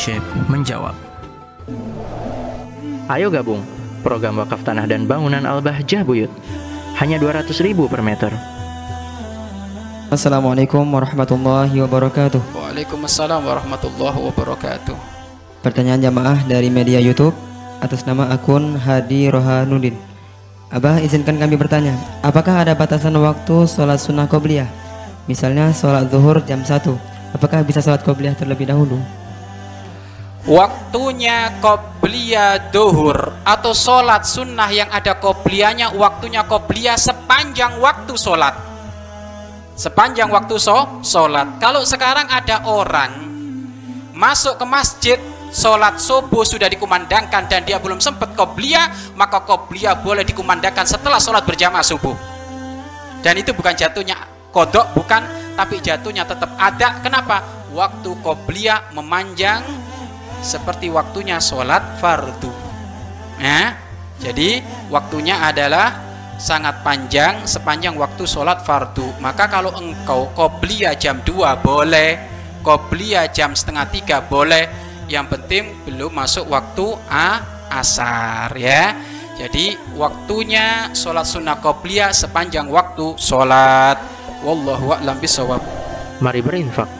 Syekh menjawab. Ayo gabung program wakaf tanah dan bangunan Al-Bahjah Buyut. Hanya 200 ribu per meter. Assalamualaikum warahmatullahi wabarakatuh. Waalaikumsalam warahmatullahi wabarakatuh. Pertanyaan jamaah dari media YouTube atas nama akun Hadi Rohanudin. Abah izinkan kami bertanya, apakah ada batasan waktu sholat sunnah qobliyah? Misalnya sholat zuhur jam 1, apakah bisa sholat qobliyah terlebih dahulu? Waktunya qobliyah duhur atau sholat sunnah yang ada qobliyahnya waktunya qobliyah sepanjang waktu sholat. Sepanjang waktu so, sholat. Kalau sekarang ada orang masuk ke masjid sholat subuh sudah dikumandangkan dan dia belum sempat qobliyah maka qobliyah boleh dikumandangkan setelah sholat berjamaah subuh dan itu bukan jatuhnya kodok bukan tapi jatuhnya tetap ada kenapa waktu qobliyah memanjang seperti waktunya sholat fardu. Ya jadi waktunya adalah sangat panjang sepanjang waktu sholat fardu. Maka kalau engkau qobliyah jam 2 boleh qobliyah jam setengah tiga boleh. Yang penting belum masuk waktu a asar ya. Jadi waktunya sholat sunnah qobliyah sepanjang waktu sholat. Wallahu a'lam bisawab Mari berinfak